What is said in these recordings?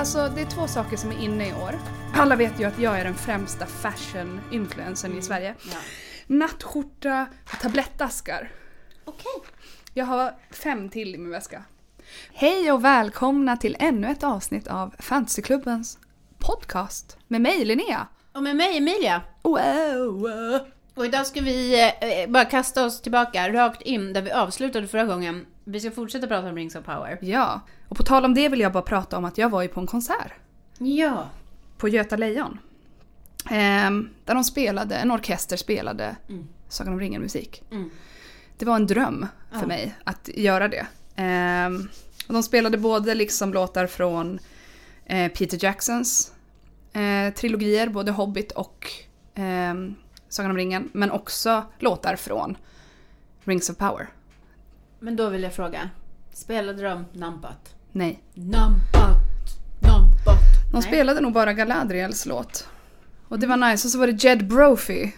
alltså det är två saker som är inne i år. Alla vet ju att jag är den främsta fashion-influencern i Sverige. Ja. Nattskjorta och tablettaskar. Okej. Jag har fem till i min väska. Hej och välkomna till ännu ett avsnitt av Fantasyklubbens podcast med mig Linnea. Och med mig Emilia. Wow. Och idag ska vi eh, bara kasta oss tillbaka rakt in där vi avslutade förra gången. Vi ska fortsätta prata om Rings of Power. Ja, och på tal om det vill jag bara prata om att jag var ju på en konsert Ja. på Göta Lejon. Ehm, där de spelade, en orkester spelade Mm. Sagan om ringen-musik. Mm. Det var en dröm för Ja. mig att göra det. Ehm, och de spelade både liksom låtar från eh, Peter Jacksons eh, trilogier, både Hobbit och ehm, Sagan om ringen, men också låtar från Rings of Power. Men då vill jag fråga. Spelade de Numpat? Nej. Numpat. Numpat. De Nej. spelade nog bara Galadriels låt. Och det var nice. Och så var det Jed Brophy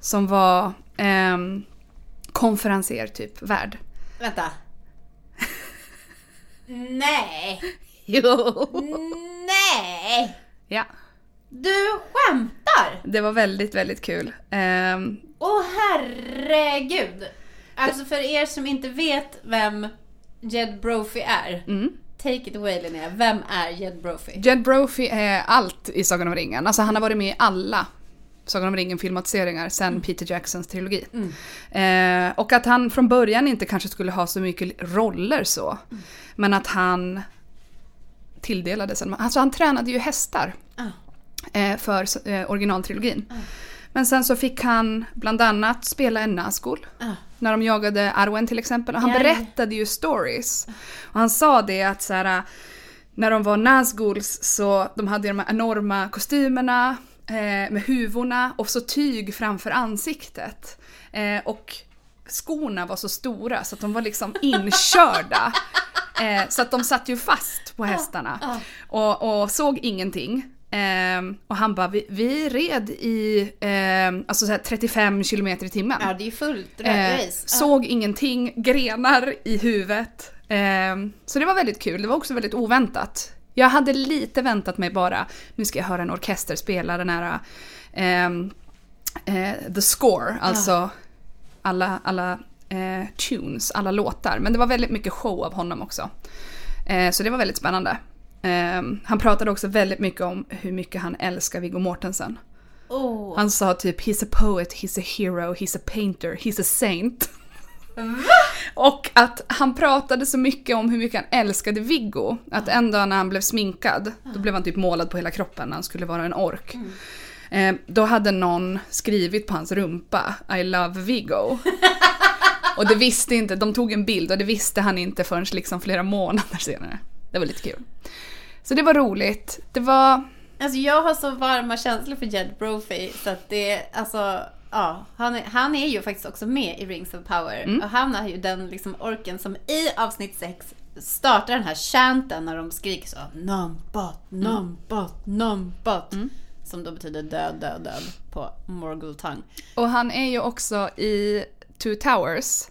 som var ehm, konferenser typ, värd. Vänta. Nej. Jo! Nej. Ja, Du skämtar? det var väldigt, väldigt kul. Ehm, Åh herregud! Alltså för er som inte vet vem Jed Brophy är. mm. Take it away Linnea. Vem är Jed Brophy? Jed Brophy är allt i Sagan om ringen. Alltså han har varit med i alla Sagan om ringen filmatiseringar sen Peter Jacksons trilogi. Mm. Eh, och att han från början inte kanske skulle ha så mycket roller så. Men att han tilldelades en... Alltså han tränade ju hästar Ah. eh, för eh, originaltrilogin. Ah. Men sen så fick han bland annat spela en Nazgul. Ah. När de jagade Arwen till exempel. Och han ja. berättade ju stories. Och han sa det att så här, när de var Nazguls så de hade de här enorma kostymerna eh, med huvorna och så tyg framför ansiktet. Eh, och skorna var så stora så att de var liksom inkörda. Eh, så att de satt ju fast på hästarna. ah. Och, och såg ingenting. Ehm, och han bara, vi, vi red i ehm, alltså så här 35 kilometer i timmen. Ja, det är ju fullt Eh, race. Ah. såg ingenting, grenar i huvudet. Ehm, så det var väldigt kul, det var också väldigt oväntat. Jag hade lite väntat mig bara, nu ska jag höra en orkester spela den här ehm, eh, the score, alltså alla, alla eh, tunes, alla låtar. Men det var väldigt mycket show av honom också. Eh, så det var väldigt spännande. Ehm, han pratade också väldigt mycket om hur mycket han älskar Viggo Mortensen. Åh. Han sa typ “He's a poet, he's a hero, he's a painter, he's a saint”. Och att han pratade så mycket om hur mycket han älskade Viggo. Att en dag när han blev sminkad, då blev han typ målad på hela kroppen när han skulle vara en ork. Eh, då hade någon skrivit på hans rumpa “I love Viggo”. Och det visste inte, de tog en bild och det visste han inte förrän liksom flera månader senare. Det var lite kul. Så det var roligt. Det var... Alltså jag har så varma känslor för Jed Brophy så att det, alltså, ja. Han är, han är ju faktiskt också med i Rings of Power. Mm. Och han är ju den liksom orken som i avsnitt 6 startar den här chanten när de skriker så. Numbot, Mm. numbot, numbot. Som då betyder död, död, död på Morgul tongue. Och han är ju också i Two Towers.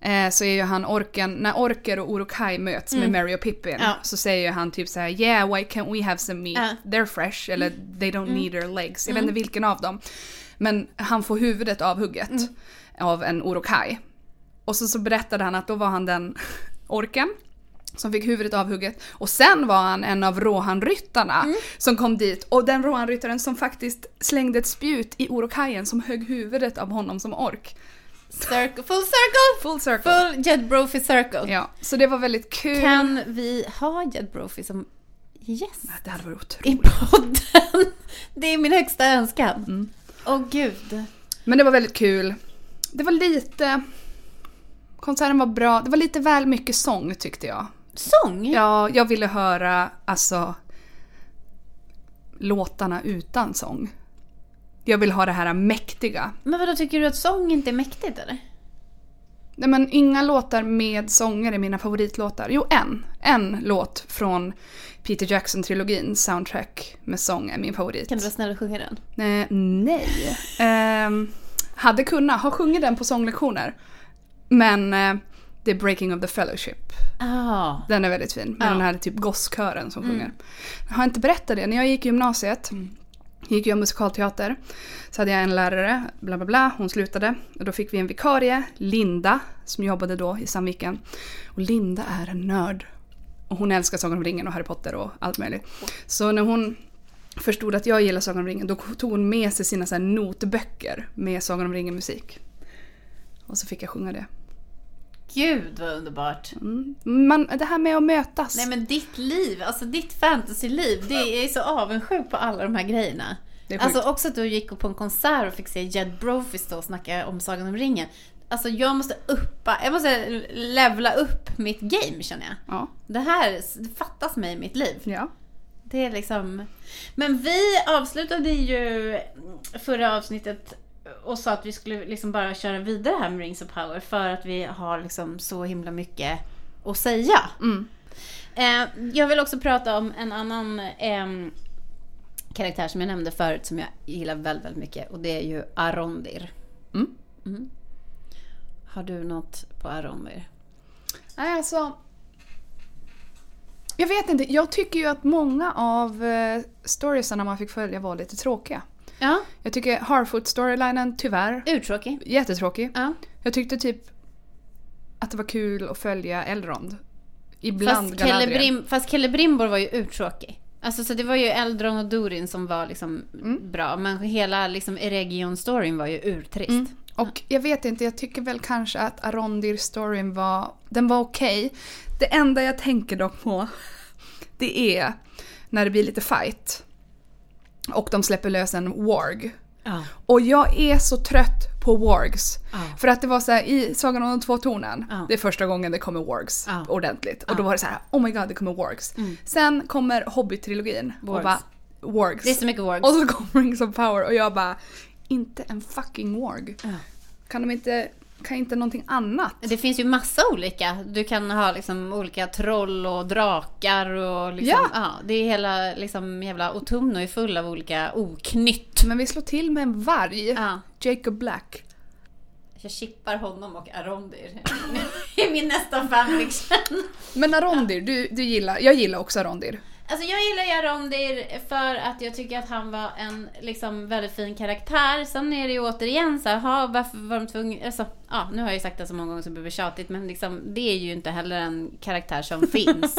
Eh, så är ju han orken, när orker och Uruk-hai möts med Mary och Pippin Mm. Ja. så säger ju han typ så här: “Yeah, why can't we have some meat? Ja. Mm. They're fresh” eller “They don't need their legs”. Jag vet inte vilken av dem. Men han får huvudet avhugget Mm. av en Uruk-hai. Och så, så berättade han att då var han den orken som fick huvudet avhugget. Och sen var han en av Rohan-ryttarna Mm. som kom dit. Och den Rohan-ryttaren som faktiskt slängde ett spjut i Uruk-haien som högg huvudet av honom som ork. Circle, full circle! Full circle. Full Jed Brophy circle. Ja, så det var väldigt kul. Kan vi ha Jed Brophy som gäst Det hade varit i otroligt. podden? Det är min högsta önskan. Mm. Åh gud. Men det var väldigt kul. Det var lite... Konserten var bra. Det var lite väl mycket sång tyckte jag. Sång? Ja, jag ville höra alltså låtarna utan sång. Jag vill ha det här mäktiga. Men vadå, tycker du att sång inte är mäktigt eller? Nej men inga låtar med sånger är mina favoritlåtar. Jo, en. En låt från Peter Jackson-trilogin, soundtrack med sång är min favorit. Kan du vara snäll och sjunga den? Eh, nej. Ehm, hade kunnat ha sjungit den på sånglektioner. Men eh, det är Breaking of the Fellowship. Ah. Den är väldigt fin. Med Ja. den här typ gosskören som sjunger. Jag har inte berättat det. När jag gick i gymnasiet gick jag musikalteater. Så hade jag en lärare, bla bla bla, hon slutade. Och då fick vi en vikarie, Linda, som jobbade då i Sandviken. Och Linda är en nörd. Och hon älskar Sagan om ringen och Harry Potter och allt möjligt. Så när hon förstod att jag gillar Sagan om ringen då tog hon med sig sina så här notböcker med Sagan om ringen musik. Och så fick jag sjunga det. Gud vad underbart. Mm. Man, det här med att mötas. Nej men ditt liv, alltså ditt fantasyliv, det är så avundsjuk på alla de här grejerna. Alltså också att du gick på en konsert och fick se Jed Brophy stå och snacka om Sagan om ringen. Alltså jag måste uppa, jag måste levla upp mitt game känner jag. Ja. Det här, det fattas mig i mitt liv. ja. Det är liksom... Men vi avslutade ju förra avsnittet och sa att vi skulle liksom bara köra vidare här med Rings of Power för att vi har liksom så himla mycket att säga. Mm. Eh, jag vill också prata om en annan ehm, karaktär som jag nämnde förut som jag gillar väldigt, väldigt mycket och det är ju Arondir. Mm. Mm. Har du något på Arondir? Nej, alltså. Jag vet inte, jag tycker ju att många av eh, storiesarna man fick följa var lite tråkiga. Ja, Jag tycker Harfoot-storylinen, tyvärr, uttråkig. jättetråkig. Ja. Jag tyckte typ att det var kul att följa Elrond. Ibland Fast, Galadriel. Celebrimbor, fast Celebrimbor var ju uttråkig. Alltså så det var ju Eldron och Durin som var liksom Mm. bra. Men hela liksom Eregion-storyn var ju urtrist. Mm. Och jag vet inte, jag tycker väl kanske att Arondir-storyn var, den var okej. Det enda jag tänker dock på, det är när det blir lite fight. Och de släpper lös en warg. Ja. Och jag är så trött på wargs. Ja. För att det var så här i Sagan om de två tornen, Ja. det är första gången det kommer wargs ordentligt. Och då var det så här, oh my god det kommer wargs. Sen kommer Hobbit-trilogin och bara wargs. Det är så mycket wargs. Och så kommer Rings of Power och jag bara, inte en fucking warg. Kan de inte, kan inte någonting annat? Det finns ju massa olika. Du kan ha liksom olika troll och drakar och liksom, Ja. ja. det är hela liksom jävla Otumno är full av olika oknytt. Men vi slår till med en varg. Ja. Jacob Black. Jag chippar honom och Arondir i min nästa fanfiction. Men Arondir, du, du gillar, jag gillar också Arondir. Alltså jag gillar ju Arondir för att jag tycker att han var en liksom väldigt fin karaktär. Sen är det ju återigen så här, ha, varför var de tvungna... Alltså, ja, nu har jag ju sagt det så många gånger så det blir tjatigt, men liksom, det är ju inte heller en karaktär som finns.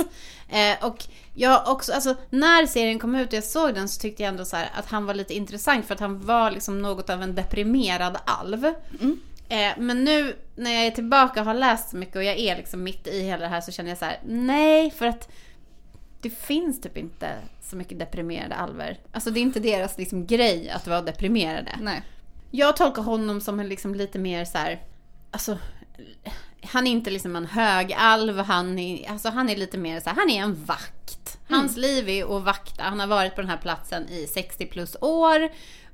Eh, och jag också, alltså när serien kom ut och jag såg den så tyckte jag ändå så här att han var lite intressant för att han var liksom något av en deprimerad alv. Eh, men nu när jag är tillbaka och har läst så mycket och jag är liksom mitt i hela det här så känner jag så här: nej, för att det finns typ inte så mycket deprimerade alver. Alltså det är inte deras liksom grej att vara deprimerade. Nej. Jag tolkar honom som en liksom lite mer så här, alltså han är inte liksom en hög alv, han är, alltså han är lite mer så här, han är en vakt. Hans liv är att vakta. Han har varit på den här platsen i 60 plus år.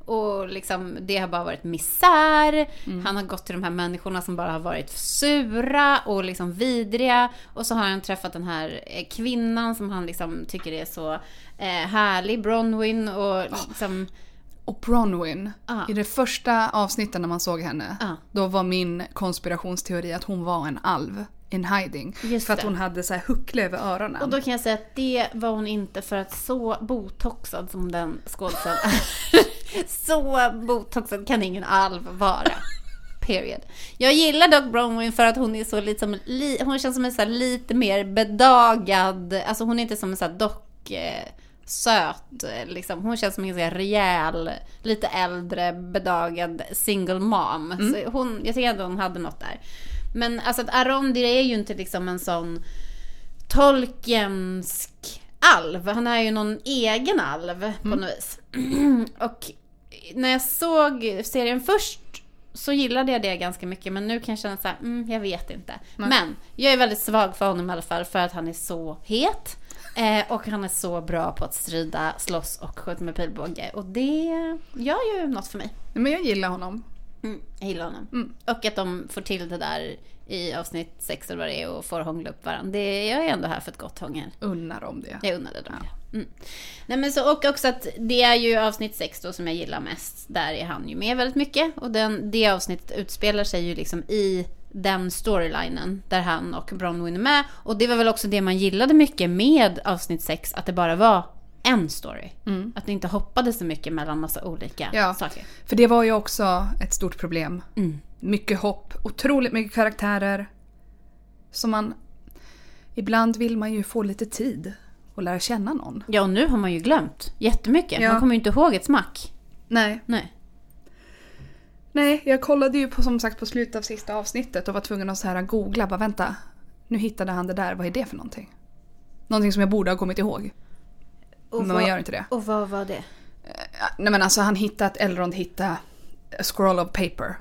Och liksom, det har bara varit misär. Han har gått till de här människorna som bara har varit sura och liksom vidriga. Och så har han träffat den här eh, kvinnan som han liksom tycker är så eh, härlig, Bronwyn. Och liksom, Och Bronwyn, Ja. i det första avsnittet när man såg henne, Ja. då var min konspirationsteori att hon var en alv in hiding. Just för att det. hon hade så här huckle över öronen. Och då kan jag säga att det var hon inte för att så botoxad som den är. så botoxad kan ingen alv vara. Period. Jag gillar dock Bronwyn för att hon är så lite som, li, hon känns som en så lite mer bedagad, alltså hon är inte som en så här dock eh, söt eh, liksom. Hon känns som en ganska rejäl, lite äldre, bedagad single mom. Så hon, jag tycker ändå hon hade något där. Men alltså att Arondir är ju inte liksom en sån Tolkiensk alv. Han är ju någon egen alv på något vis. och när jag såg serien först så gillade jag det ganska mycket men nu kan jag känna så här, mm, jag vet inte. Men jag är väldigt svag för honom i alla fall för att han är så het. Eh, och han är så bra på att strida, slåss och skjuta med pilbåge. Och det gör ju något för mig. Men jag gillar honom. Mm, jag gillar honom. Mm. Och att de får till det där i avsnitt 6 eller vad det är och får hångla upp varandra. Det, jag är ändå här för ett gott hångel. Unnar om det. Jag unnade dem det. Mm. Nej, men så, och också att det är ju avsnitt 6 då som jag gillar mest. Där är han ju med väldigt mycket. Och den, det avsnittet utspelar sig ju liksom i den storylinen där han och Bronwyn är med. Och det var väl också det man gillade mycket med avsnitt 6, att det bara var en story. Att det inte hoppade så mycket mellan massa olika Ja. saker. För det var ju också ett stort problem. Mm. Mycket hopp, otroligt mycket karaktärer. Som man... Ibland vill man ju få lite tid och lära känna någon. Ja, och nu har man ju glömt jättemycket. Ja. Man kommer ju inte ihåg ett smack. Nej. Nej. Nej, jag kollade ju på, som sagt på slutet av sista avsnittet och var tvungen att så här googla. Bara vänta, nu hittade han det där. Vad är det för någonting? Någonting som jag borde ha kommit ihåg. Och Men man gör inte det. Och vad var det? Ja, Nej men alltså han hittade att Elrond hittade a scroll of paper.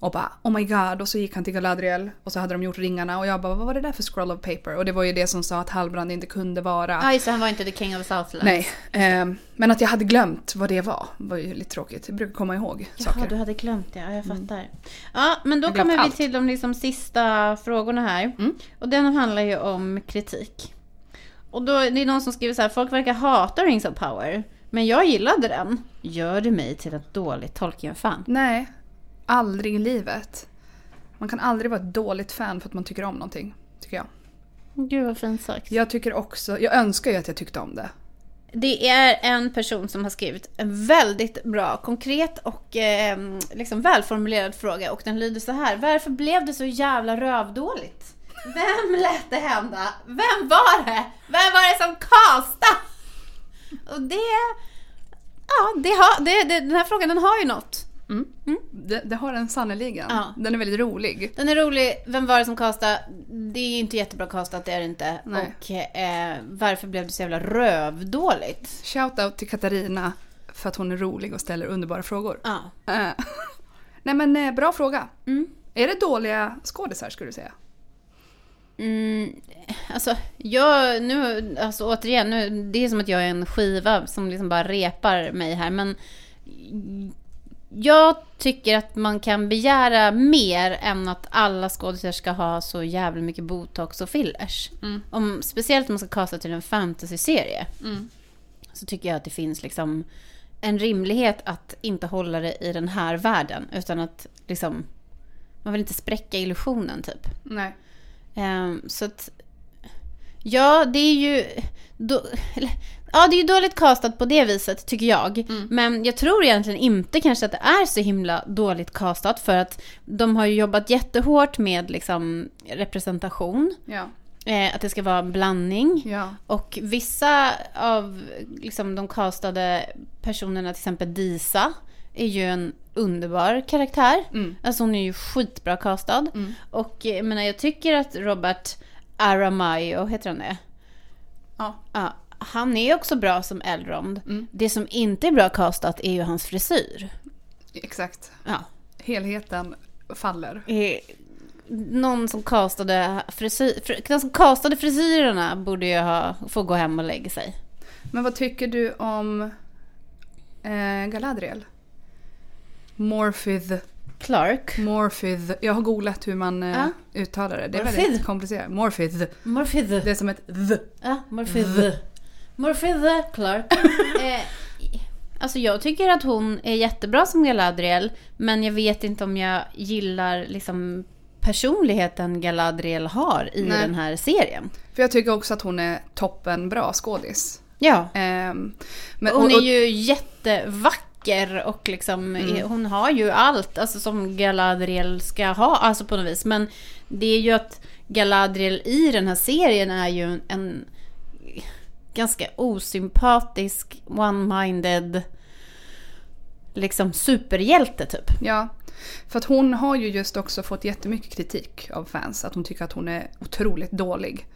Och bara oh my god och så gick han till Galadriel och så hade de gjort ringarna och jag bara vad var det där för scroll of paper? Och det var ju det som sa att Halbrand inte kunde vara. Ja, just det, han var inte the king of Southland. Nej, ehm, men att jag hade glömt vad det var var ju lite tråkigt. Jag brukar komma ihåg Jaha, saker. du hade glömt det. Ja, jag fattar. Ja, men då kommer vi allt. till de liksom sista frågorna här. Mm. Och den handlar ju om kritik. Och då, det är någon som skriver så här, folk verkar hata Rings of Power. Men jag gillade den. Gör det mig till ett dåligt Tolkien-fan? Nej, aldrig i livet. Man kan aldrig vara ett dåligt fan för att man tycker om någonting. Tycker jag. Gud vad fint sagt. Jag tycker också, jag önskar ju att jag tyckte om det. Det är en person som har skrivit en väldigt bra, konkret och eh, liksom välformulerad fråga. Och den lyder så här. Varför blev det så jävla rövdåligt? Vem lät det hända? Vem var det? Vem var det som castade? Och det... Ja, det har, det, det, den här frågan den har ju något. Det, det har den sannerligen. Ja. Den är väldigt rolig. Den är rolig. Vem var det som castade? Det är inte jättebra castat, det är det inte. Nej. Och eh, varför blev det så jävla rövdåligt? Shout-out till Katarina för att hon är rolig och ställer underbara frågor. Ja. Eh, Nej men eh, bra fråga. Mm. Är det dåliga skådisar skulle du säga? Mm, alltså, jag, nu, alltså återigen, nu, det är som att jag är en skiva som liksom bara repar mig här, men jag tycker att man kan begära mer än att alla skådespelare ska ha så jävla mycket botox och fillers. Mm. Om, speciellt om man ska kasta till en fantasy-serie. Så tycker jag att det finns liksom en rimlighet att inte hålla det i den här världen, utan att liksom, man vill inte spräcka illusionen typ. Nej. Ehm, så att... Ja, det är ju... Då, eller, ja, det är ju dåligt castat på det viset, tycker jag. Men jag tror egentligen inte kanske att det är så himla dåligt castat. För att de har ju jobbat jättehårt med liksom, representation. Ja. Eh, att det ska vara blandning. Ja. Och vissa av liksom, de castade personerna, till exempel Disa, är ju en underbar karaktär. Mm. Alltså hon är ju skitbra castad. Mm. Och eh, jag menar, jag tycker att Robert Aramayo, heter han det? Ja. Ja, han är också bra som Elrond. Mm. Det som inte är bra castat är ju hans frisyr. Exakt. Ja. Helheten faller. Eh, Någon som castade frisyr, fr- den som castade frisyrerna borde ju ha, få gå hem och lägga sig. Men vad tycker du om eh, Galadriel? Morphith. Clark. Morphith. Jag har googlat hur man eh, Ja. uttalar det. Det är Morphith. väldigt komplicerat. Morphith. Morphith. Det är som ett th. Ja, Morphith. Morphith Clark. eh, alltså jag tycker att hon är jättebra som Galadriel. Men jag vet inte om jag gillar liksom personligheten Galadriel har i Nej. den här serien. För jag tycker också att hon är toppen bra skådis. Ja. Ehm, men, hon och- är och- ju jättevacker och liksom, hon har ju allt alltså, som Galadriel ska ha, alltså på något vis. Men det är ju att Galadriel i den här serien är ju en ganska osympatisk, one-minded, liksom superhjälte typ. Ja, för att hon har ju just också fått jättemycket kritik av fans. Att hon tycker att hon är otroligt dålig.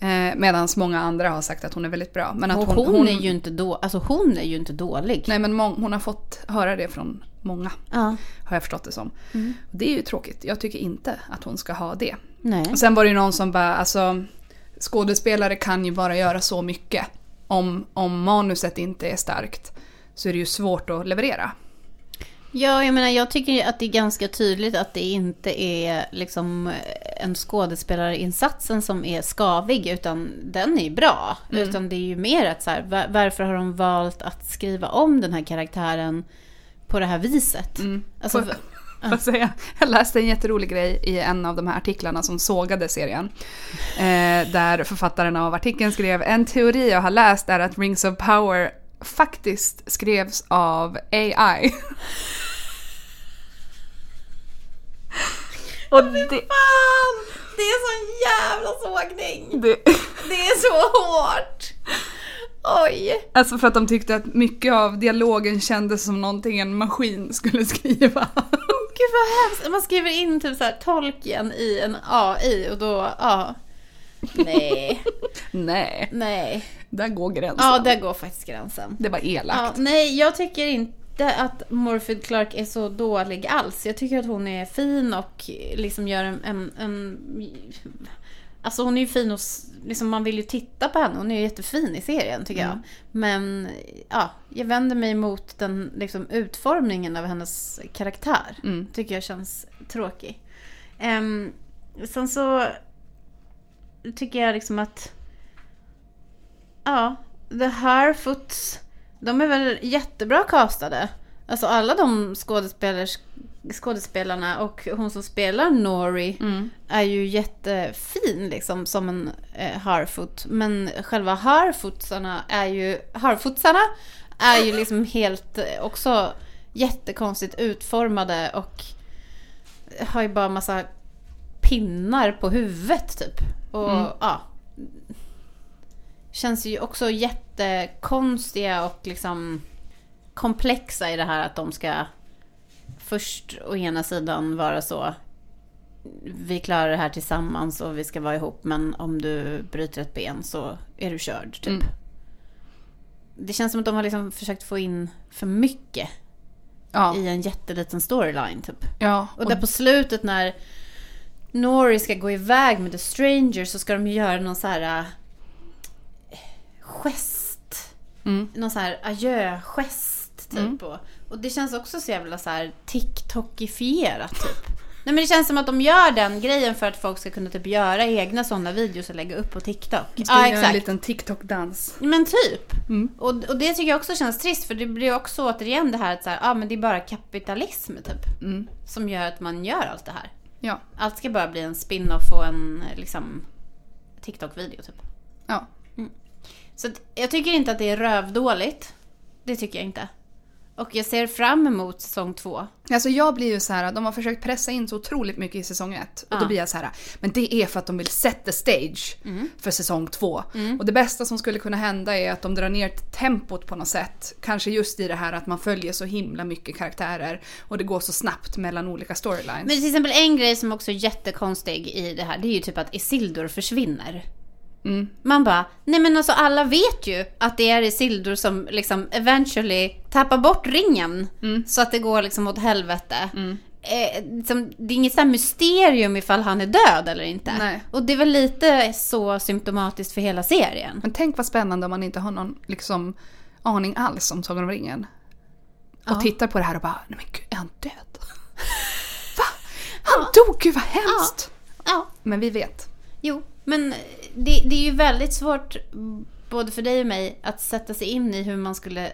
Eh, Medan många andra har sagt att hon är väldigt bra. Men att Och hon, hon, är ju inte då, alltså hon är ju inte dålig. Nej men må- hon har fått höra det från många. Ja. Har jag förstått det som. Och det är ju tråkigt. Jag tycker inte att hon ska ha det. Nej. Och sen var det ju någon som bara, alltså skådespelare kan ju bara göra så mycket. Om, om manuset inte är starkt så är det ju svårt att leverera. Ja, jag menar, jag tycker att det är ganska tydligt att det inte är liksom en skådespelarinsatsen som är skavig, utan den är ju bra. Utan det är ju mer att så här, va- varför har de valt att skriva om den här karaktären på det här viset? Mm. Alltså, Jag säga. Jag läste en jätterolig grej i en av de här artiklarna som sågade serien. Eh, där författaren av artikeln skrev en teori jag har läst är att Rings of Power faktiskt skrevs av AI. Och det, Fan! Det är sån jävla sågning! det, Det är så hårt! Oj! alltså för att de tyckte att mycket av dialogen kändes som någonting en maskin skulle skriva. Gud vad hemskt! Man skriver in typ så här tolken i en AI och då, ja. Nej, Nej, nej. där går gränsen. Ja, där går faktiskt gränsen. Det var Ja, elakt. nej, jag tycker inte att Morphed Clark är så dålig alls. Jag tycker att hon är fin och liksom gör en... en, en alltså hon är ju fin och liksom man vill ju titta på henne. Hon är ju jättefin i serien tycker jag. Men ja, jag vänder mig mot den liksom, utformningen av hennes karaktär. Mm. Tycker jag känns tråkig. Um, sen så tycker jag liksom att Ja, The Harfoots, de är väl jättebra castade. Alltså alla de skådespelers, skådespelarna och hon som spelar Nori Mm. är ju jättefin liksom som en eh, Harfoot. Men själva Harfootsarna är ju, Harfootsarna är ju liksom helt eh, också jättekonstigt utformade och har ju bara massa pinnar på huvudet typ. Och Mm. ja. Känns ju också jättekonstiga och liksom komplexa i det här att de ska först å ena sidan vara så vi klarar det här tillsammans och vi ska vara ihop men om du bryter ett ben så är du körd typ. Mm. Det känns som att de har liksom försökt få in för mycket Ja, i en jätteliten storyline typ. ja. Och där på slutet när Nori ska gå iväg med The Stranger så ska de göra någon så här äh, gest. Mm. Någon så här adjö-gest typ. Mm. Och, och det känns också så jävla så här TikTokifierat typ. Nej men det känns som att de gör den grejen för att folk ska kunna typ göra egna sådana videos och lägga upp på TikTok. Ja en exakt. liten TikTok-dans. Men typ. Mm. Och, och det tycker jag också känns trist för det blir också återigen det här att så här, ah, men det är bara kapitalism typ. Mm. Som gör att man gör allt det här. Ja. Allt ska bara bli en spin-off och en liksom TikTok-video typ. Ja. Så att, jag tycker inte att det är rövdåligt. Det tycker jag inte. Och jag ser fram emot säsong två. Alltså jag blir ju så här, de har försökt pressa in så otroligt mycket i säsong ett. Och Ja. då blir jag så här, men det är för att de vill set the stage för säsong två. Och det bästa som skulle kunna hända är att de drar ner tempot på något sätt. Kanske just i det här att man följer så himla mycket karaktärer och det går så snabbt mellan olika storylines. Men till exempel en grej som också är jättekonstig i det här, det är ju typ att Isildur försvinner. Mm. Man bara, nej men alltså alla vet ju att det är Isildur som liksom eventually tappar bort ringen. Mm. Så att det går liksom åt helvete. Eh, liksom, det är inget så mysterium ifall han är död eller inte. Nej. Och det är väl lite så symptomatiskt för hela serien. Men tänk vad spännande om man inte har någon liksom, aning alls om Sagan om ringen. Och Ja. tittar på det här och bara, nej men gud, är han död? Va? Han dog, gud vad hemskt! Ja, Men vi vet. jo. Men det, det är ju väldigt svårt, både för dig och mig, att sätta sig in i hur man skulle,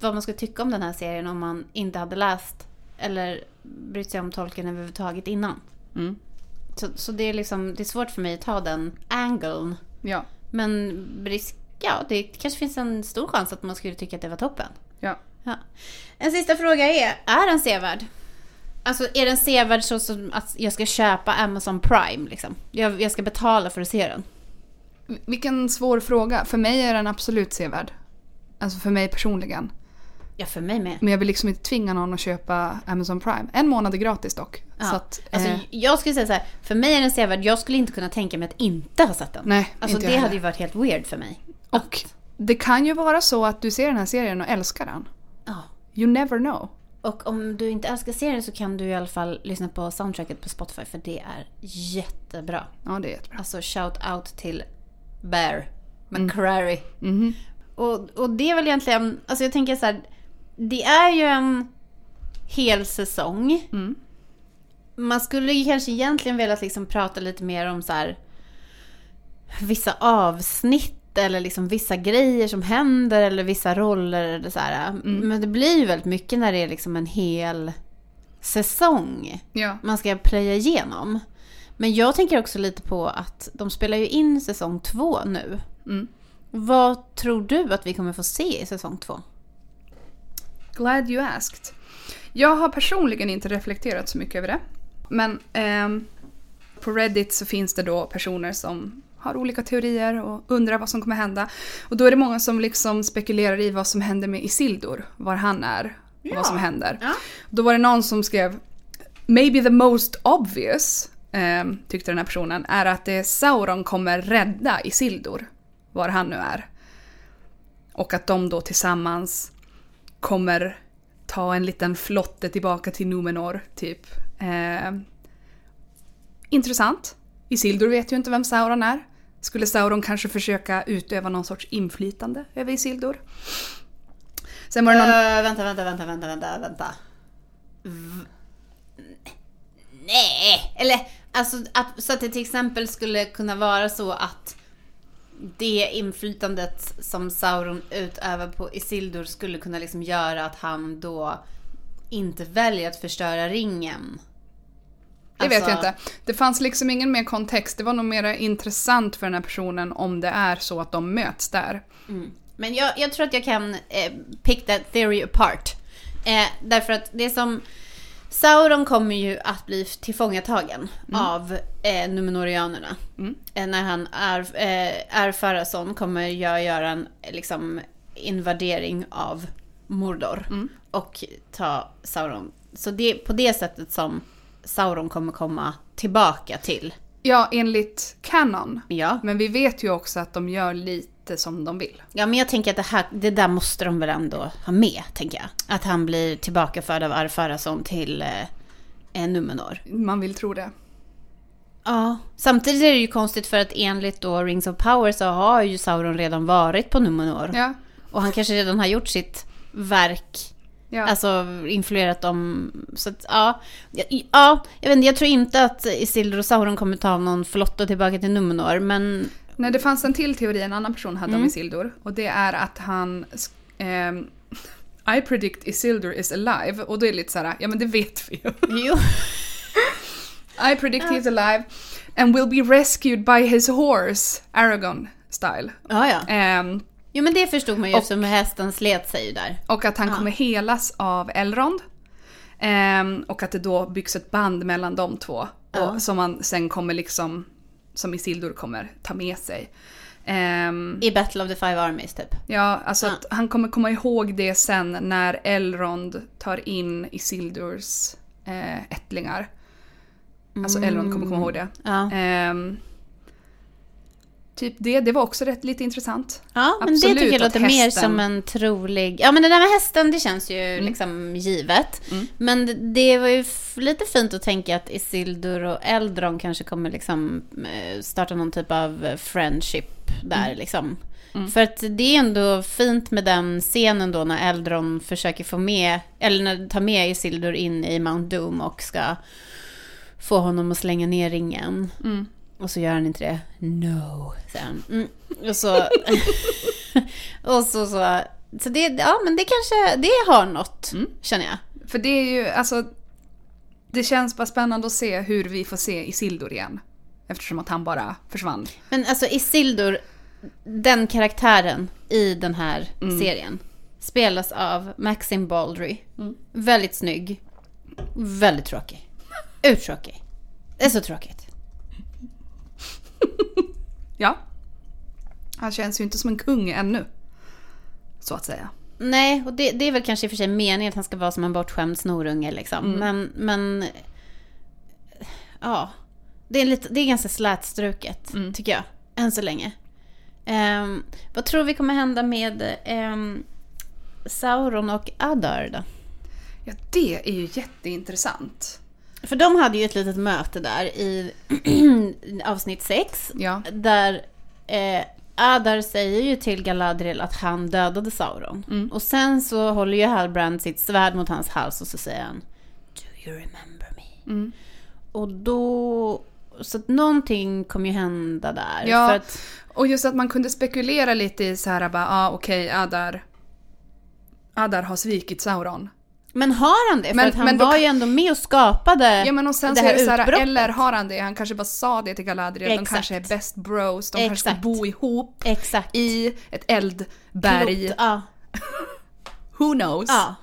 vad man skulle tycka om den här serien om man inte hade läst eller brytt sig om tolken överhuvudtaget innan. Mm. Så, så det är liksom, det är svårt för mig att ta den angeln. Ja. Men risk, ja, det kanske finns en stor chans att man skulle tycka att det var toppen. Ja. Ja. En sista fråga är, är den sevärd? Alltså är den sevärd så som att jag ska köpa Amazon Prime liksom? Jag, jag ska betala för att se den. Vilken svår fråga. För mig är den absolut sevärd. Alltså för mig personligen. Ja, för mig med. Men jag vill liksom inte tvinga någon att köpa Amazon Prime. En månad är gratis dock. Ja. Så att, Alltså, eh, jag skulle säga så här, för mig är den sevärd. Jag skulle inte kunna tänka mig att inte ha sett den. nej, Alltså inte det hade ju varit helt weird för mig. Och det kan ju vara så att du ser den här serien och älskar den. Ja. You never know. Och om du inte älskar serien så kan du i alla fall lyssna på soundtracket på Spotify för det är jättebra. Ja, det är jättebra. Alltså shout out till Bear McCrary. Mhm. Och, och det är väl egentligen, alltså jag tänker så här, det är ju en hel säsong. Mm. Man skulle ju kanske egentligen velat liksom prata lite mer om så här vissa avsnitt eller liksom vissa grejer som händer eller vissa roller eller så här. Men det blir ju väldigt mycket när det är liksom en hel säsong Ja. man ska plöja igenom. Men jag tänker också lite på att de spelar ju in säsong två nu. Mm. Vad tror du att vi kommer få se i säsong två? Glad you asked. Jag har personligen inte reflekterat så mycket över det. Men ehm, på Reddit så finns det då personer som har olika teorier och undrar vad som kommer hända. Och då är det många som liksom spekulerar i vad som händer med Isildur, var han är och Ja. vad som händer. Ja. Då var det någon som skrev “Maybe the most obvious” ehm, tyckte den här personen, är att det Sauron kommer rädda Isildur, var han nu är. Och att de då tillsammans kommer ta en liten flotte tillbaka till Numenor, typ. Eh, intressant. Isildur vet ju inte vem Sauron är. Skulle Sauron kanske försöka utöva någon sorts inflytande över Isildur? Sen var det någon... Äh, vänta, vänta, vänta, vänta, vänta, vänta. V- Nej, eller alltså att, så att det till exempel skulle kunna vara så att det inflytandet som Sauron utövar på Isildur skulle kunna liksom göra att han då inte väljer att förstöra ringen. Det vet Alltså- jag inte. Det fanns liksom ingen mer kontext. Det var nog mer intressant för den här personen om det är så att de möts där. Men jag, jag tror att jag kan eh, pick that theory apart. Eh, därför att det som... Sauron kommer ju att bli tillfångatagen av eh, Numenorianerna. Mm. Eh, när han är, eh, är Farason kommer jag göra en liksom, invadering av Mordor. Mm. Och ta Sauron. Så det är på det sättet som Sauron kommer komma tillbaka till. Ja, enligt Canon. Ja. Men vi vet ju också att de gör lite som de vill. Ja, men jag tänker att det, här, det där måste de väl ändå ha med, tänker jag. Att han blir tillbakaförd av Arfarason till eh, eh, Numenor. Man vill tro det. Ja. Samtidigt är det ju konstigt för att enligt då Rings of Power så har ju Sauron redan varit på Numenor. Ja. Och han kanske redan har gjort sitt verk, Ja. alltså influerat dem. Så att, ja. Ja, ja, jag vet inte, jag tror inte att Isildur och Sauron kommer ta någon flotta tillbaka till Numenor, men Nej, det fanns en till teori en annan person hade om Mm. Isildur. Och det är att han... ehm, I predict Isildur is alive. Och då är det lite såhär, ja men det vet vi ju. jo. I predict he's alive and will be rescued by his horse, Aragon style. Ja, ja. Ehm, Jo, men det förstod man ju Och- eftersom hästen slet sig ju där. och att han Ja. kommer helas av Elrond. Ehm, och att det då byggs ett band mellan de två. Ja. Och som man sen kommer liksom, som Isildur kommer ta med sig. Ehm, I Battle of the Five Armies typ. Ja, alltså Ja. att han kommer komma ihåg det sen när Elrond tar in Isildurs eh, ättlingar. Alltså Elrond kommer komma ihåg det. Ja, Ehm, typ det, det var också rätt lite intressant. ja men det absolut tycker jag låter mer hästen- som en trolig... Ja, men det där med hästen, det känns ju liksom givet. Mm. Men det, det var ju lite fint att tänka att Isildur och Eldron kanske kommer liksom eh, starta någon typ av friendship där liksom. Mm. För att det är ändå fint med den scenen då när Eldron försöker få med, eller när, ta med Isildur in i Mount Doom och ska få honom att slänga ner ringen. Och så gör han inte det. No, säger han. Mm. Och så... och så, så... Så det, ja men det kanske, det har något, Mm. känner jag. För det är ju, alltså... Det känns bara spännande att se hur vi får se Isildur igen. Eftersom att han bara försvann. Men alltså Isildur, den karaktären i den här Mm. serien, spelas av Maxim Baldry. Mm. Väldigt snygg. Väldigt tråkig. Uttråkig. Det är så tråkigt. Ja. Han känns ju inte som en kung ännu. Så att säga. Nej, och det, det är väl kanske i och för sig meningen att han ska vara som en bortskämd snorunge liksom. Mm. Men, men... Ja. Det är, lite, det är ganska slätstruket, Mm. tycker jag. Än så länge. Ehm, vad tror vi kommer hända med ehm, Sauron och Adar då? Ja, det är ju jätteintressant. För de hade ju ett litet möte där i avsnitt 6. Ja. Där eh, Adar säger ju till Galadriel att han dödade Sauron. Mm. Och sen så håller ju Halbrand sitt svärd mot hans hals och så säger han Do you remember me? Mm. Och då... Så att någonting kommer ju hända där. Ja. Att, Och just att man kunde spekulera lite i så här bara, ah, okej, Adar... Adar har svikit Sauron. Men har han det? För Men- han men var kan- ju ändå med och skapade Ja men och sen det så är här det så här, utbrottet. eller har han det? Han kanske bara sa det till Galadriel, de Exakt. kanske är best bros, de kanske ska Exakt. bo ihop Exakt. i ett eldberg. Klot- Ja. Who knows? ja.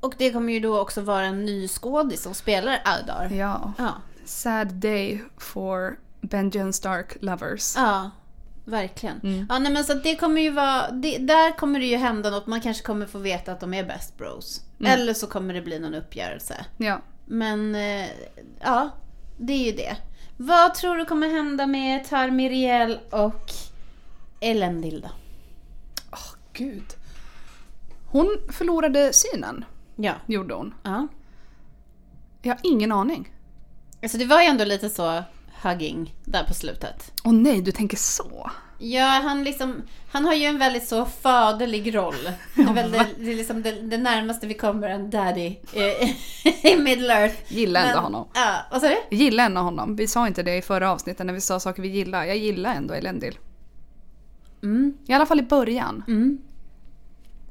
Och det kommer ju då också vara en ny skådis som spelar Aldar. Ja. Ja. Sad day for Benjen Stark lovers. Ja, verkligen. Mm. Ja, nej, men så det kommer ju vara, det, där kommer det ju hända något. Man kanske kommer få veta att de är best bros. Mm. Eller så kommer det bli någon uppgörelse. Ja. Men eh, ja, det är ju det. Vad tror du kommer hända med Tarmiriel och Elendil då? Åh gud. Hon förlorade synen, Ja. gjorde hon. ja. Jag har ingen aning. Alltså det var ju ändå lite så hugging där på slutet. Åh nej, du tänker så. Ja, han liksom, han har ju en väldigt så faderlig roll. Det är, väl det, det, är liksom det, det närmaste vi kommer en daddy i Middle Earth. Gillar ändå Men- honom. Ja, vad sa du? Gillar ändå honom. Vi sa inte det i förra avsnittet när vi sa saker vi gillar. Jag gillar ändå Elendil. Mm, I alla fall i början. mm.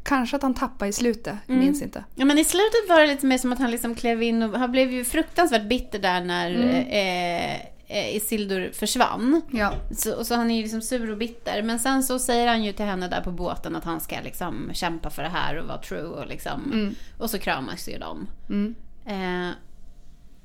Kanske att han tappade i slutet, jag minns inte. Ja men i slutet var det lite mer som att han liksom klev in och han blev ju fruktansvärt bitter där när eh, eh, Isildur försvann. Ja. Så, och så han är ju liksom sur och bitter. Men sen så säger han ju till henne där på båten att han ska liksom kämpa för det här och vara true och liksom. Mm. Och så kramas ju de. Mm. Eh,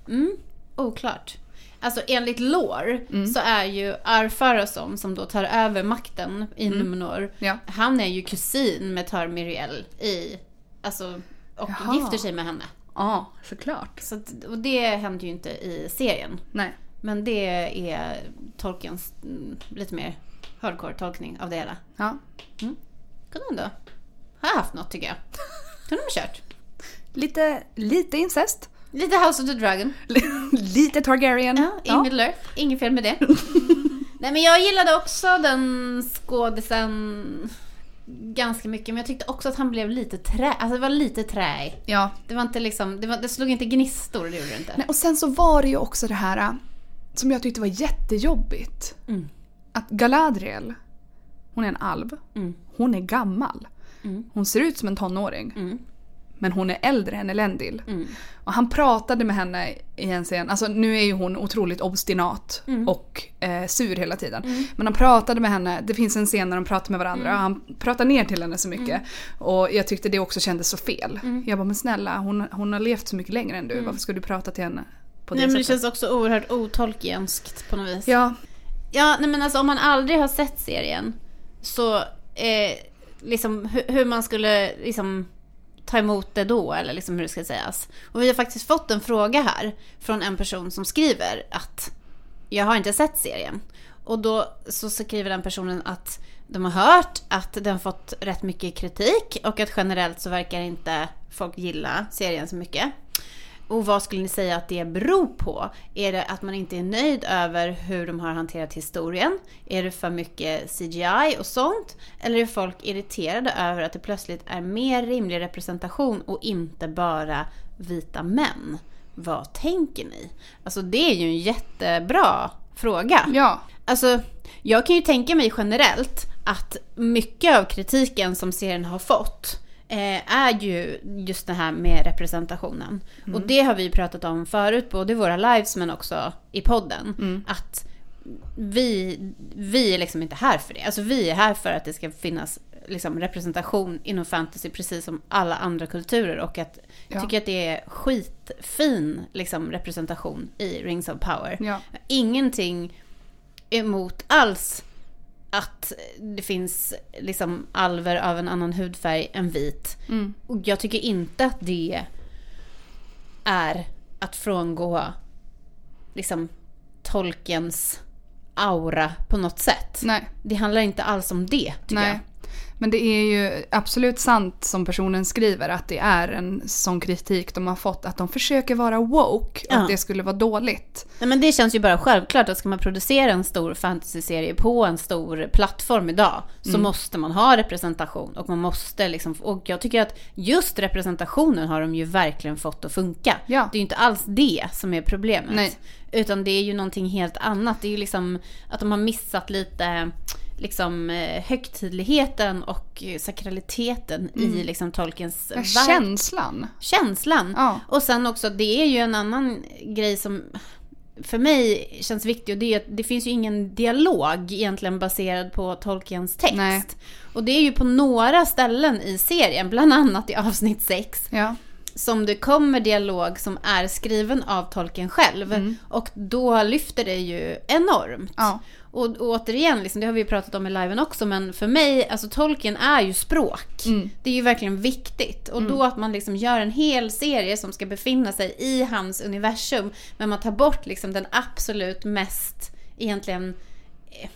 mm, oklart. Alltså enligt lore Mm. så är ju Arfarason som då tar över makten i Mm. Numenor. Ja. Han är ju kusin med Tarmiriel i, alltså, och Jaha. gifter sig med henne. Ja, såklart. Så och det händer ju inte i serien. Nej. Men det är Tolkiens mm, lite mer hardcore tolkning av det hela. Ja. Kunde ändå ha haft något tycker jag. Kunde de ha kört. Lite, lite incest. Lite House of the Dragon. lite Targaryen. Ja, i Middle. Inget fel med det. Nej men jag gillade också den skådisen ganska mycket. Men jag tyckte också att han blev lite trä. Alltså det var lite trä. ja. Det var inte liksom, det, var, det slog inte gnistor, det gjorde det inte. Nej, och sen så var det ju också det här som jag tyckte var jättejobbigt. Mm. Att Galadriel, hon är en alv. Mm. Hon är gammal. Mm. Hon ser ut som en tonåring. Mm. Men hon är äldre än Elendil. Mm. Och han pratade med henne i en scen. Alltså nu är ju hon otroligt obstinat Mm. och eh, sur hela tiden. Men han pratade med henne, det finns en scen när de pratar med varandra och han pratar ner till henne så mycket. Och jag tyckte det också kändes så fel. Jag bara men snälla hon, hon har levt så mycket längre än du, varför ska du prata till henne på det Nej men det sättet? känns också oerhört otolkienskt på något vis. Ja, Ja, nej men alltså om man aldrig har sett serien så eh, liksom hur, hur man skulle liksom ta emot det då eller liksom hur det ska sägas. Och vi har faktiskt fått en fråga här från en person som skriver att jag har inte sett serien. Och då så skriver den personen att de har hört att den fått rätt mycket kritik och att generellt så verkar inte folk gilla serien så mycket. Och vad skulle ni säga att det beror på? Är det att man inte är nöjd över hur de har hanterat historien? Är det för mycket CGI och sånt? Eller är folk irriterade över att det plötsligt är mer rimlig representation och inte bara vita män? Vad tänker ni? Alltså det är ju en jättebra fråga. ja, Alltså, jag kan ju tänka mig generellt att mycket av kritiken som serien har fått eh, är ju just det här med representationen. Och det har vi pratat om förut, både i våra lives men också i podden. Att vi, vi är liksom inte här för det. Alltså vi är här för att det ska finnas liksom, representation inom fantasy precis som alla andra kulturer. Och att jag Ja. tycker att det är skitfin liksom, representation i Rings of Power ja. ingenting emot alls att det finns liksom alver av en annan hudfärg än vit. Mm. Och jag tycker inte att det är att frångå liksom tolkens aura på något sätt. Nej. Det handlar inte alls om det, tycker Nej. jag. Men det är ju absolut sant som personen skriver att det är en sån kritik de har fått. Att de försöker vara woke och Ja. att det skulle vara dåligt. Nej, men det känns ju bara självklart att ska man producera en stor fantasyserie på en stor plattform idag så måste man ha representation och man måste liksom, och jag tycker att just representationen har de ju verkligen fått att funka. Ja. Det är ju inte alls det som är problemet. Nej. Utan det är ju någonting helt annat. Det är ju liksom att de har missat lite liksom eh, högtidligheten och sakraliteten i liksom Tolkiens verk. känslan. Känslan. Ja. Och sen också, det är ju en annan grej som för mig känns viktig och det är att det finns ju ingen dialog egentligen baserad på Tolkiens text. Nej. Och det är ju på några ställen i serien, bland annat i avsnitt 6, Ja. Som det kommer dialog som är skriven av Tolkien själv. Mm. Och då lyfter det ju enormt. Ja. Och, och återigen, liksom, det har vi ju pratat om i liven också, men för mig, alltså Tolkien är ju språk. Mm. Det är ju verkligen viktigt. Och då att man liksom gör en hel serie som ska befinna sig i hans universum, men man tar bort liksom den absolut mest, egentligen, eh,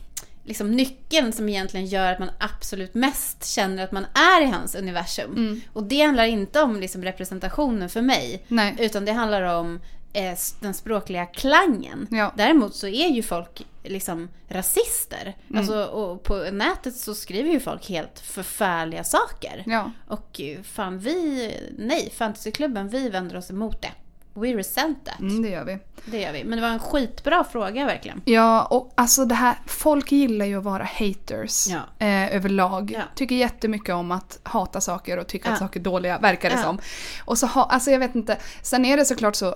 liksom nyckeln som egentligen gör att man absolut mest känner att man är i hans universum. Mm. Och det handlar inte om liksom representationen för mig, Nej. utan det handlar om eh, den språkliga klangen. Ja. Däremot så är ju folk liksom rasister. Mm. Alltså, och på nätet så skriver ju folk helt förfärliga saker. Ja. Och eh, fan vi, nej, fantasyklubben, vi vänder oss emot det. We resent that. Mm, det gör vi. Det gör vi. Men det var en skitbra fråga verkligen. Ja, och alltså det här, folk gillar ju att vara haters Ja. eh, överlag. Ja. Tycker jättemycket om att hata saker och tycka Ja. att saker är dåliga, verkar det som. Och så ha, alltså jag vet inte, sen är det såklart så,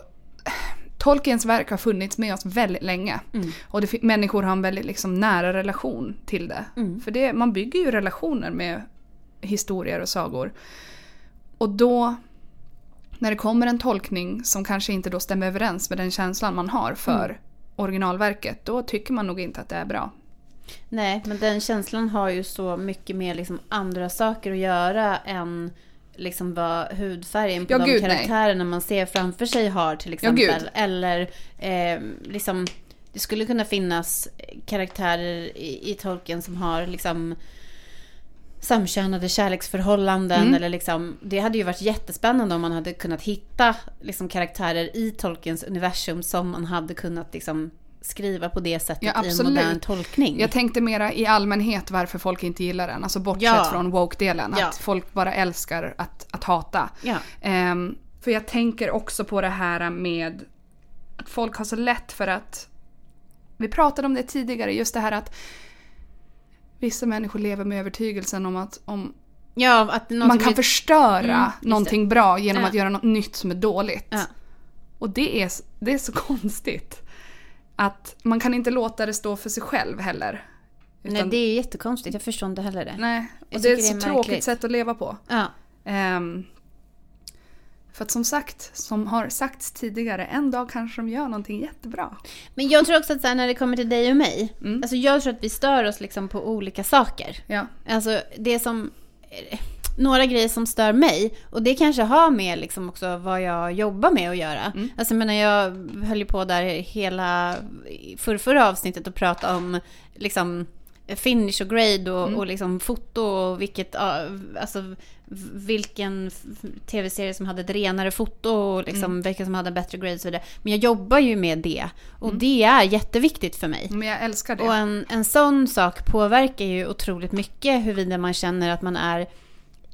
Tolkiens verk har funnits med oss väldigt länge. Mm. Och det, människor har en väldigt liksom, nära relation till det. Mm. För det, man bygger ju relationer med historier och sagor. Och då, när det kommer en tolkning som kanske inte då stämmer överens med den känslan man har för Mm. originalverket, då tycker man nog inte att det är bra. Nej, men den känslan har ju så mycket med liksom andra saker att göra än liksom vad hudfärgen på Ja, de gud, nej. karaktärerna man ser framför sig har till Ja, exempel. Eller eh, liksom, det skulle kunna finnas karaktärer i, i tolken som har liksom samkönade kärleksförhållanden. Mm. Eller liksom, det hade ju varit jättespännande om man hade kunnat hitta liksom, karaktärer i Tolkiens universum som man hade kunnat liksom, skriva på det sättet Ja, i en modern tolkning. Jag tänkte mera i allmänhet varför folk inte gillar den. Alltså bortsett Ja. från woke-delen. Ja. Att folk bara älskar att, att hata. Ehm, för jag tänker också på det här med att folk har så lätt för att... Vi pratade om det tidigare, just det här att vissa människor lever med övertygelsen om att om Ja, att man kan blir- förstöra Mm, någonting bra genom Ja. att göra något nytt som är dåligt. Ja. Och det är, det är så konstigt. Att man kan inte låta det stå för sig själv heller. Nej, Utan- det är jättekonstigt. Jag förstår inte heller det. Nej, och det är ett det så är tråkigt sätt att leva på. Ja. Ehm, för att som sagt, som har sagts tidigare, en dag kanske de gör någonting jättebra. Men jag tror också att här, när det kommer till dig och mig. Mm. Alltså jag tror att vi stör oss liksom på olika saker. Ja. Alltså det som... Några grejer som stör mig. Och det kanske har med liksom också vad jag jobbar med att göra. Mm. Alltså men jag höll ju på där hela för förra avsnittet och prata om liksom finish och grade och, Mm. och liksom foto och vilket, alltså vilken tv-serie som hade ett renare foto och liksom Mm. vilka som hade en bättre grade och så vidare. Men jag jobbar ju med det och det är jätteviktigt för mig. Men jag älskar det. Och en, en sån sak påverkar ju otroligt mycket huruvida man känner att man är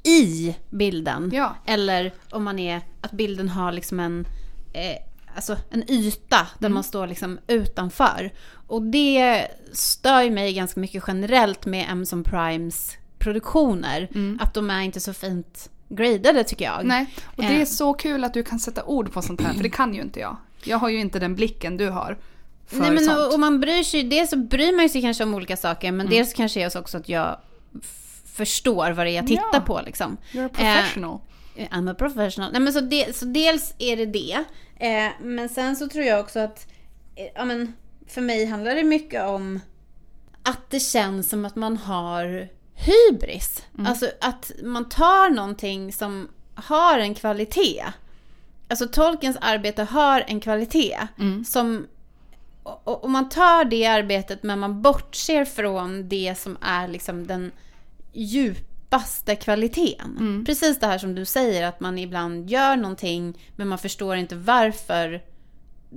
i bilden. Ja. Eller om man är, att bilden har liksom en, eh, alltså en yta där man står liksom utanför. Och det stör mig ganska mycket generellt med Amazon Primes produktioner. Att de är inte så fint gradade tycker jag. Nej, och det Eh. är så kul att du kan sätta ord på sånt här, för det kan ju inte jag. Jag har ju inte den blicken du har. Nej men sånt. och, man bryr sig, dels så bryr man sig kanske om olika saker Mm. men dels kanske är det också att jag förstår vad det är jag tittar Ja. på liksom. You're a professional. Eh, I'm a professional. Nej men så, det, så dels är det det. Eh, men sen så tror jag också att, eh, ja men för mig handlar det mycket om att det känns som att man har hybris. Alltså att man tar någonting som har en kvalitet. Alltså Tolkiens arbete har en kvalitet som och, och- man tar det arbetet men man bortser från det som är liksom den djupaste kvaliteten. Precis det här som du säger att man ibland gör någonting men man förstår inte varför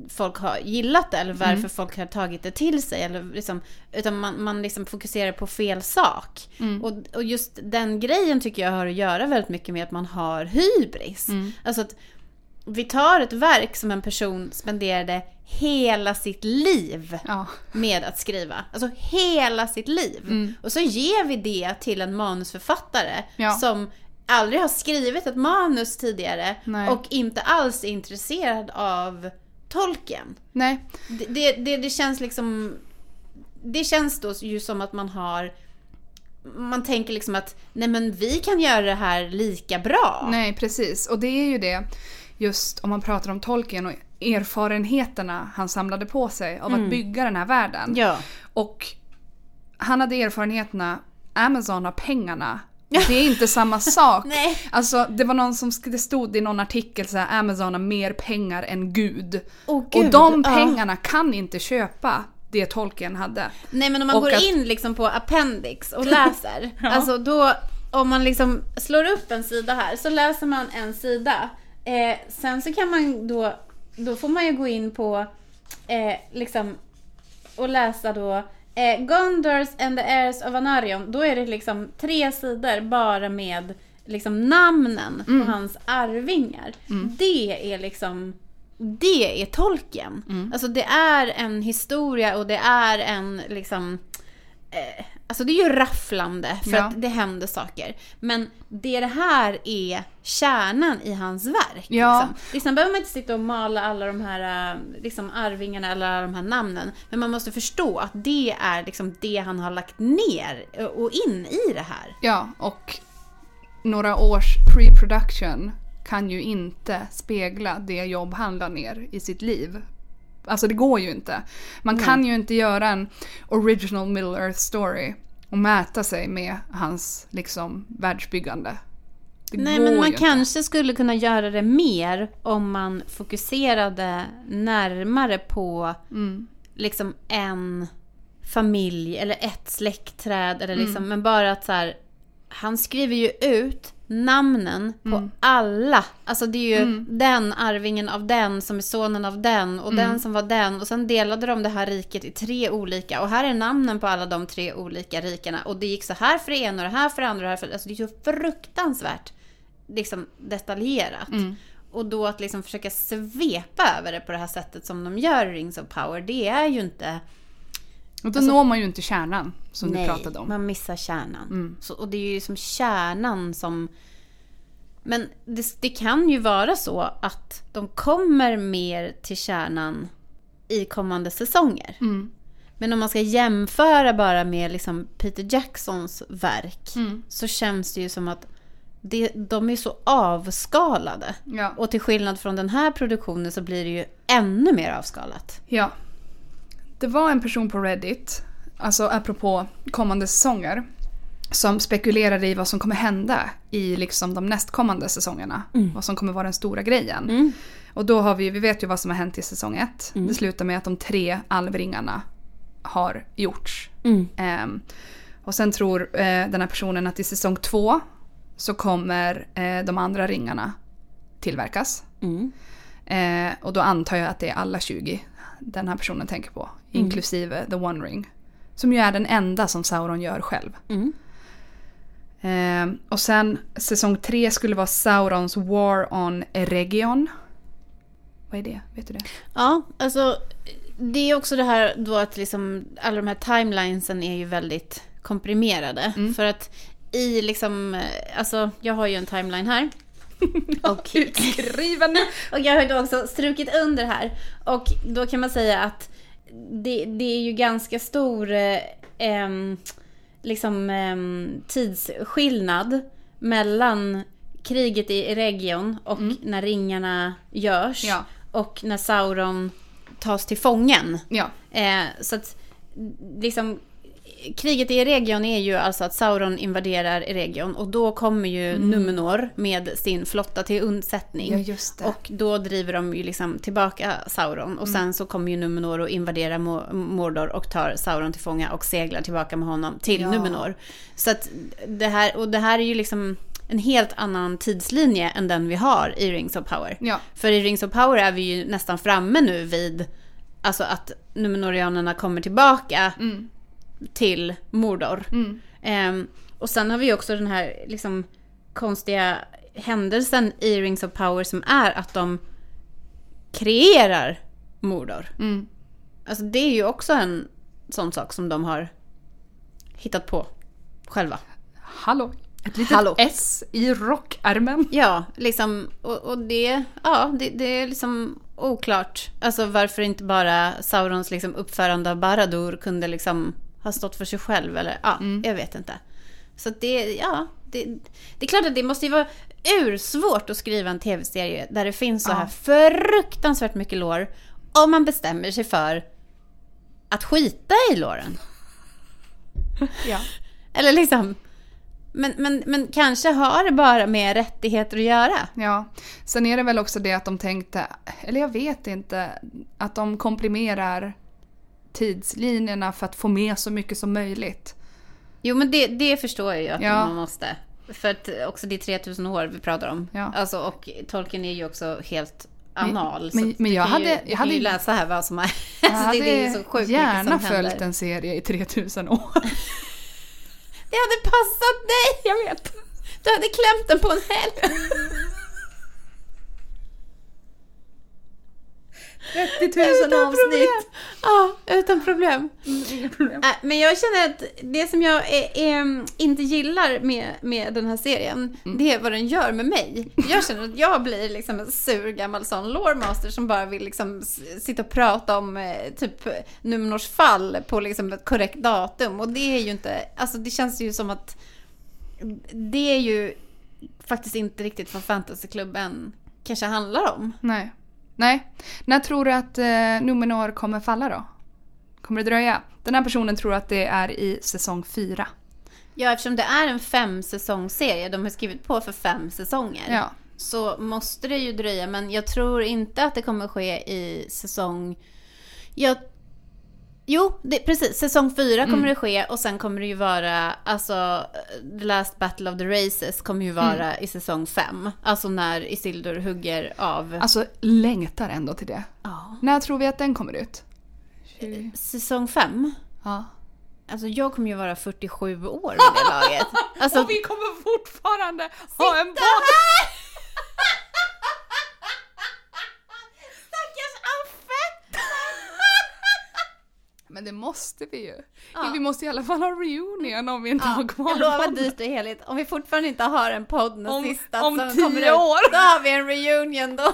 folk har gillat det eller varför folk har tagit det till sig. Eller liksom, utan man, man liksom fokuserar på fel sak. Och, och just den grejen tycker jag har att göra väldigt mycket med att man har hybris. Alltså att vi tar ett verk som en person spenderade hela sitt liv Ja. med att skriva. Alltså hela sitt liv. Mm. Och så ger vi det till en manusförfattare Ja. som aldrig har skrivit ett manus tidigare Nej. och inte alls är intresserad av tolken. Nej. Det, det, det, det känns liksom... Det känns då ju som att man har... Man tänker liksom att nej men vi kan göra det här lika bra. Nej, precis. Och det är ju det, just om man pratar om Tolkien och erfarenheterna han samlade på sig av att bygga den här världen. Mm. Ja. Och han hade erfarenheterna, Amazon har pengarna. Det är inte samma sak. Nej. Alltså det var någon som det stod i någon artikel så här, Amazon har mer pengar än Gud. Och Gud, de ja. pengarna kan inte köpa det Tolkien hade. Nej men om man Och går att- in liksom på appendix och läser. Alltså då, om man liksom slår upp en sida här så läser man en sida. Eh, sen så kan man då, då får man ju gå in på eh, liksom och läsa då eh, Gondors and the heirs of Anarion. Då är det liksom tre sidor bara med liksom namnen Mm. på hans arvingar. Det är liksom det är tolken. Mm. Alltså det är en historia och det är en liksom eh, Alltså det är ju rafflande för Ja. att det händer saker. Men det, det här är kärnan i hans verk. Ja. Liksom. liksom behöver man inte sitta och mala alla de här eh, liksom, arvingarna eller alla de här namnen. Men man måste förstå att det är liksom det han har lagt ner och in i det här. Ja, och några års pre-production kan ju inte spegla det jobb han la ner i sitt liv. Alltså det går ju inte. Man kan ju inte göra en original Middle Earth story och mäta sig med hans liksom världsbyggande. Det Nej men man ju inte. kanske skulle kunna göra det mer om man fokuserade närmare på Mm. liksom en familj eller ett släktträd eller liksom, Mm. men bara att så här, han skriver ju ut namnen på Mm. alla. Alltså det är ju den arvingen av den som är sonen av den och Mm. den som var den och sen delade de det här riket i tre olika och här är namnen på alla de tre olika rikena och det gick så här för det ena och det här för det andra och det här för Alltså det är så fruktansvärt liksom detaljerat. Mm. Och då att liksom försöka svepa över det på det här sättet som de gör i Rings of Power, det är ju inte... Och då når man ju inte kärnan som du pratade om. man missar kärnan. Mm. Så, och det är ju som kärnan som... Men det, det kan ju vara så att de kommer mer till kärnan i kommande säsonger. Mm. Men om man ska jämföra bara med liksom Peter Jacksons verk Mm. så känns det ju som att det, de är så avskalade. Ja. Och till skillnad från den här produktionen så blir det ju ännu mer avskalat. Ja. Det var en person på Reddit, alltså apropå kommande säsonger, som spekulerade i vad som kommer hända i liksom de nästkommande säsongerna. Vad som kommer vara den stora grejen. Och då har vi, vi vet ju vad som har hänt i säsong ett. Det slutar med att de tre alvringarna har gjorts. Ehm, och sen tror eh, den här personen att i säsong två så kommer eh, de andra ringarna tillverkas. Eh, och då antar jag att det är alla 20 den här personen tänker på. Inklusive The One Ring. Som ju är den enda som Sauron gör själv. Eh, och sen säsong tre skulle vara Saurons War on Eregion. Vad är det? Vet du det? Ja, alltså det är också det här då att liksom alla de här timelinesen är ju väldigt komprimerade. För att i liksom, eh, alltså jag har ju en timeline här. Och, Utskriven! och jag har ju då också strukit under här. Och då kan man säga att det, det är ju ganska stor eh, liksom em, tidsskillnad mellan kriget i Region och när ringarna görs. Ja. Och när Sauron tas till fången. Ja. Eh, så att liksom kriget i Region är ju alltså att Sauron invaderar Region och då kommer ju Numenor med sin flotta till undsättning. Ja. Och då driver de ju liksom tillbaka Sauron och sen så kommer ju Numenor och invaderar Mo- Mordor och tar Sauron till fånga och seglar tillbaka med honom till Ja. Numenor. Så att det här, och det här är ju liksom en helt annan tidslinje än den vi har i Rings of Power. Ja. För i Rings of Power är vi ju nästan framme nu vid alltså att Numenorianerna kommer tillbaka Mm. Till Mordor. Mm. Ehm, och sen har vi också den här liksom konstiga händelsen i Rings of Power som är att de kreerar Mordor. Mm. Alltså det är ju också en sån sak som de har hittat på själva. Hallå. Ett litet Hallå. S i rockärmen. Ja, liksom, och, och det, ja, det, det är liksom oklart. Alltså varför inte bara Saurons liksom uppförande av Baradur kunde liksom ha stått för sig själv eller ja, jag vet inte. Så det, ja, det, det är klart att det måste ju vara ursvårt att skriva en tv-serie där det finns så här fruktansvärt mycket lår om man bestämmer sig för att skita i låren. Ja. Eller liksom, men, men, men kanske har det bara med rättigheter att göra. Ja, sen är det väl också det att de tänkte, eller jag vet inte, att de komprimerar tidslinjerna för att få med så mycket som möjligt. Jo men det, det förstår jag ju att Ja. man måste. För att också det är 3000 år vi pratar om. Ja. Alltså, och Tolkien är ju också helt anal. men- men du jag hade- ju, jag hade ju läsa här vad som är... Jag alltså, hade det, är så sjukt gärna som följt händer. en serie i 3000 år. Det hade passat dig! Jag vet. Du hade klämt den på en helg. 30 000 Utan avsnitt. problem. Ja, utan problem. Inga problem. Äh, Men jag känner att det som jag är, är, inte gillar med, med den här serien, Mm. det är vad den gör med mig. Jag känner att jag blir liksom en sur gammal sån loremaster som bara vill liksom sitta och prata om eh, typ Numenors fall på liksom ett korrekt datum. Och det är ju inte, alltså det känns ju som att det är ju faktiskt inte riktigt vad fantasyklubben kanske handlar om. Nej. Nej. När tror du att eh, Numenor kommer falla då? Kommer det dröja? Den här personen tror att det är i säsong 4. Ja, eftersom det är en fem säsongsserie, de har skrivit på för fem säsonger. Ja. Så måste det ju dröja, men jag tror inte att det kommer ske i säsong... Jag... Jo, det, precis. Säsong fyra kommer det ske och sen kommer det ju vara, alltså, The Last Battle of the Races kommer ju vara i säsong fem. Alltså när Isildur hugger av... Alltså längtar ändå till det. ja. När tror vi att den kommer ut? 20. Säsong fem? Ja. Alltså jag kommer ju vara 47 år vid det laget. Alltså, Och vi kommer fortfarande ha en podd! Stackars Affe! Men det måste vi ju. Ja. Vi måste i alla fall ha reunion om vi inte har kvar Jag lovar dyrt och heligt, om vi fortfarande inte har en podd den Om- sista om som tio kommer ut, år. då har vi en reunion då.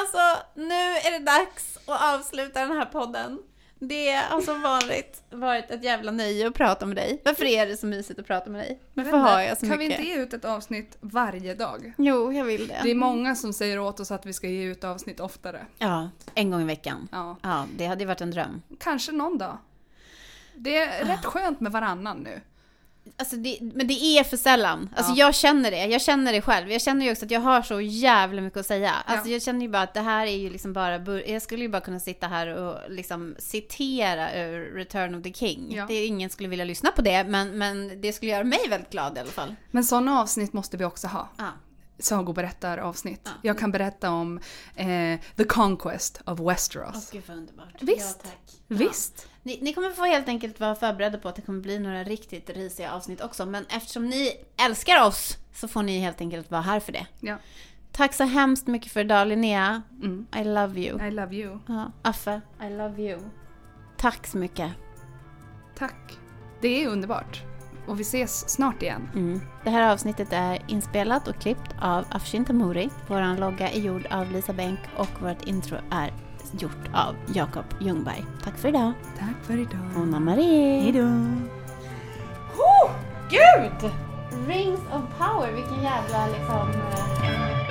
Alltså, nu är det dags att avsluta den här podden. Det har som vanligt varit ett jävla nöje att prata med dig. Varför är det så mysigt att prata med dig? Varför har jag så kan mycket? vi inte ge ut ett avsnitt varje dag? Jo, jag vill det. Det är många som säger åt oss att vi ska ge ut avsnitt oftare. Ja, en gång i veckan. Ja. Ja, det hade ju varit en dröm. Kanske någon dag. Det är rätt skönt med varannan nu. Alltså det, men det är för sällan. Alltså Ja. jag känner det. Jag känner det själv. Jag känner ju också att jag har så jävla mycket att säga. Alltså Ja. jag känner ju bara att det här är ju liksom bara... Jag skulle ju bara kunna sitta här och liksom citera ur Return of the King. Ja. Det ingen skulle vilja lyssna på det, men, men det skulle göra mig väldigt glad i alla fall. Men sådana avsnitt måste vi också ha. Ja. Sagoberättaravsnitt. Ja. Jag kan berätta om eh, The Conquest of Åh Westeros. gud vad underbart. Visst. Ja. Visst. Ni, ni kommer få helt enkelt vara förberedda på att det kommer bli några riktigt risiga avsnitt också. Men eftersom ni älskar oss så får ni helt enkelt vara här för det. Ja. Tack så hemskt mycket för idag Linnea. Mm. I love you. I love you. Ja, Affe, I love you. Tack så mycket. Tack. Det är underbart. Och vi ses snart igen. Mm. Det här avsnittet är inspelat och klippt av Afshin Tamuri. Vår logga är gjord av Lisa Bänk och vårt intro är gjort av Jakob Ljungberg. Tack för idag. Tack för idag. Ona Marie. Hejdå. Oh, gud! Rings of power, vilken jävla liksom... eh,